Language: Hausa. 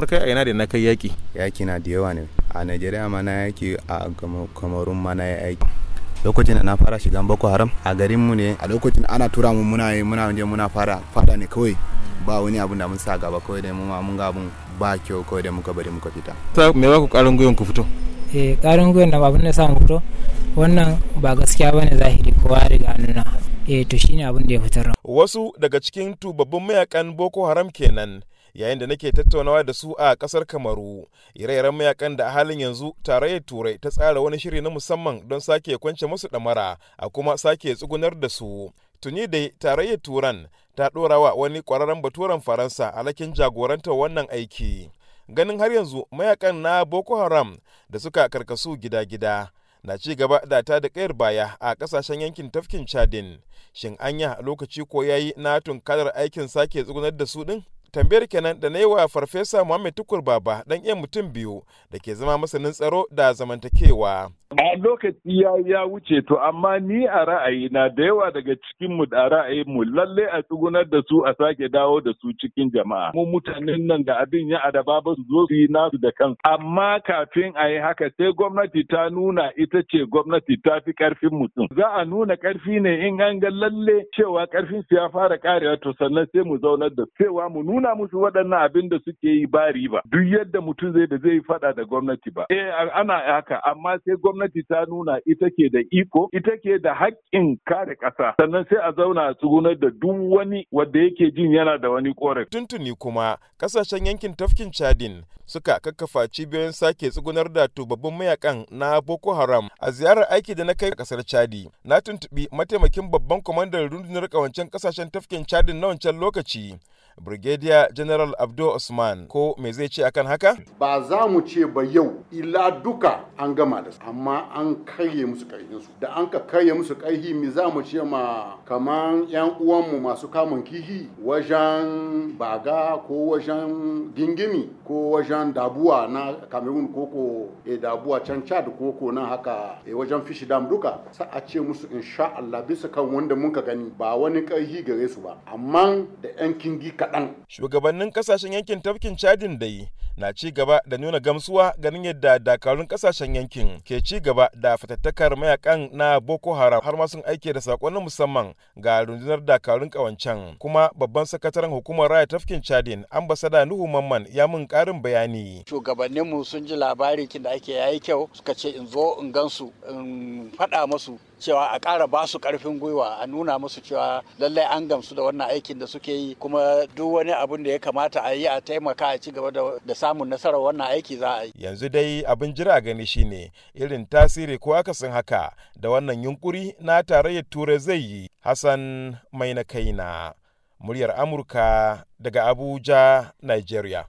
kamar kai a ina da na kai yaki yaki na da yawa ne. A Najeriya ma na yaki a Kamarun ma na yaki lokacin da na fara shigan boko haram a garin mu ne a lokacin ana tura mu muna muna je muna fara fada ne kawai. Ba wani abun da mun sa gaba kawai da mu ma mun ga abun ba kyau kawai da muka bari muka fita. Ta me ba ku karin gwiwan ku fito? Eh karin gwiwan da abin da sa mu fito wannan ba gaskiya ba ne zahiri kowa riga nuna. Eh to shine abin da ya fitar. Wasu daga cikin tubabbin mayaƙan boko haram kenan yayin da nake tattaunawa da su a ƙasar kamaru. Ire-iren mayaƙan da a halin yanzu tarayyar turai ta tsara wani shiri na musamman don sake kwance musu damara a kuma sake tsugunar da su. Tuni da tarayyar turan ta ɗora wa wani ƙwararren baturen faransa alakin jagorantar wannan aiki. Ganin har yanzu mayaƙan na boko haram da suka karkasu gida-gida na ci gaba da ta da kayar baya a ƙasashen yankin tafkin chadin. Shin anya lokaci ko yayi na tunkarar aikin sake tsugunar da su din tambayar kenan da na yi wa farfesa muhammed tukur baba dan iya mutum biyu da ke zama masanin tsaro da zamantakewa. A lokaci ya ya wuce to amma ni a ra'ayina da yawa daga cikin mu da ra'ayin mu lalle a tsugunar da su a sake dawo da su cikin jama'a. Mu mutanen nan da abin ya adaba ba su zo su yi nasu da kansu. Amma kafin a yi haka sai gwamnati ta nuna ita ce gwamnati ta fi ƙarfin mutum. Za a nuna ƙarfi ne in an ga lalle cewa ƙarfin su ya fara karewa to sannan sai mu zaunar da cewa mu nuna musu waɗannan abin da suke yi ba riba. Duk yadda mutum zai da zai faɗa da gwamnati ba. Eh ana haka amma sai gwamnati ta nuna ita ke da iko ita ke da haƙƙin kare ƙasa. Sannan sai a zauna a tsugunar da duk wani wanda yake jin yana da wani ƙorafi. tuntuni kuma ƙasashen yankin tafkin chadin suka kakkafa cibiyoyin sake tsugunar da tubabbin mayaƙan na boko haram a ziyarar aiki da na kai ƙasar chadi. Na tuntubi mataimakin babban kwamandan rundunar kawancen ƙasashen tafkin chadin na wancan lokaci Brigadier General Abdo Usman ko me zai ce akan haka? Ba za mu ce ba yau ila duka an gama da su amma an karye musu karfinsu da an ka karye musu karhi mi za mu ce ma kaman yan uwanmu masu kamun kihi wajen baga ko wajen gingimi ko wajen dabuwa na Cameroon koko e dabuwa can Chad koko nan haka e wajen fishi dam duka sa a ce musu insha Allah bisa kan wanda mun ka gani ba wani karhi gare su ba amma da yan kingi kaɗan. Shugabannin ƙasashen yankin tafkin Chadin dai na ci gaba da nuna gamsuwa ganin yadda dakarun ƙasashen yankin ke ci gaba da fatattakar mayaƙan na Boko Haram har ma sun aike da sakonnin musamman ga rundunar dakarun kawancan kuma babban sakataren hukumar raya tafkin Chadin ambasada Nuhu Mamman ya mun karin bayani. Shugabanninmu sun ji labari kin da ake yayi kyau suka ce in zo in gansu in faɗa masu cewa a ƙara ba su ƙarfin gwiwa a nuna musu cewa lallai an gamsu da wannan aikin da suke yi kuma duk wani abun da ya kamata a yi a taimaka a ci gaba da samun nasarar wannan aiki za a yi. Yanzu dai abin jira gani shine irin tasiri ko akasin haka da wannan yunkuri na tarayyar turai zai yi. Hassan mai na kaina muryar Amurka daga Abuja, Nigeria.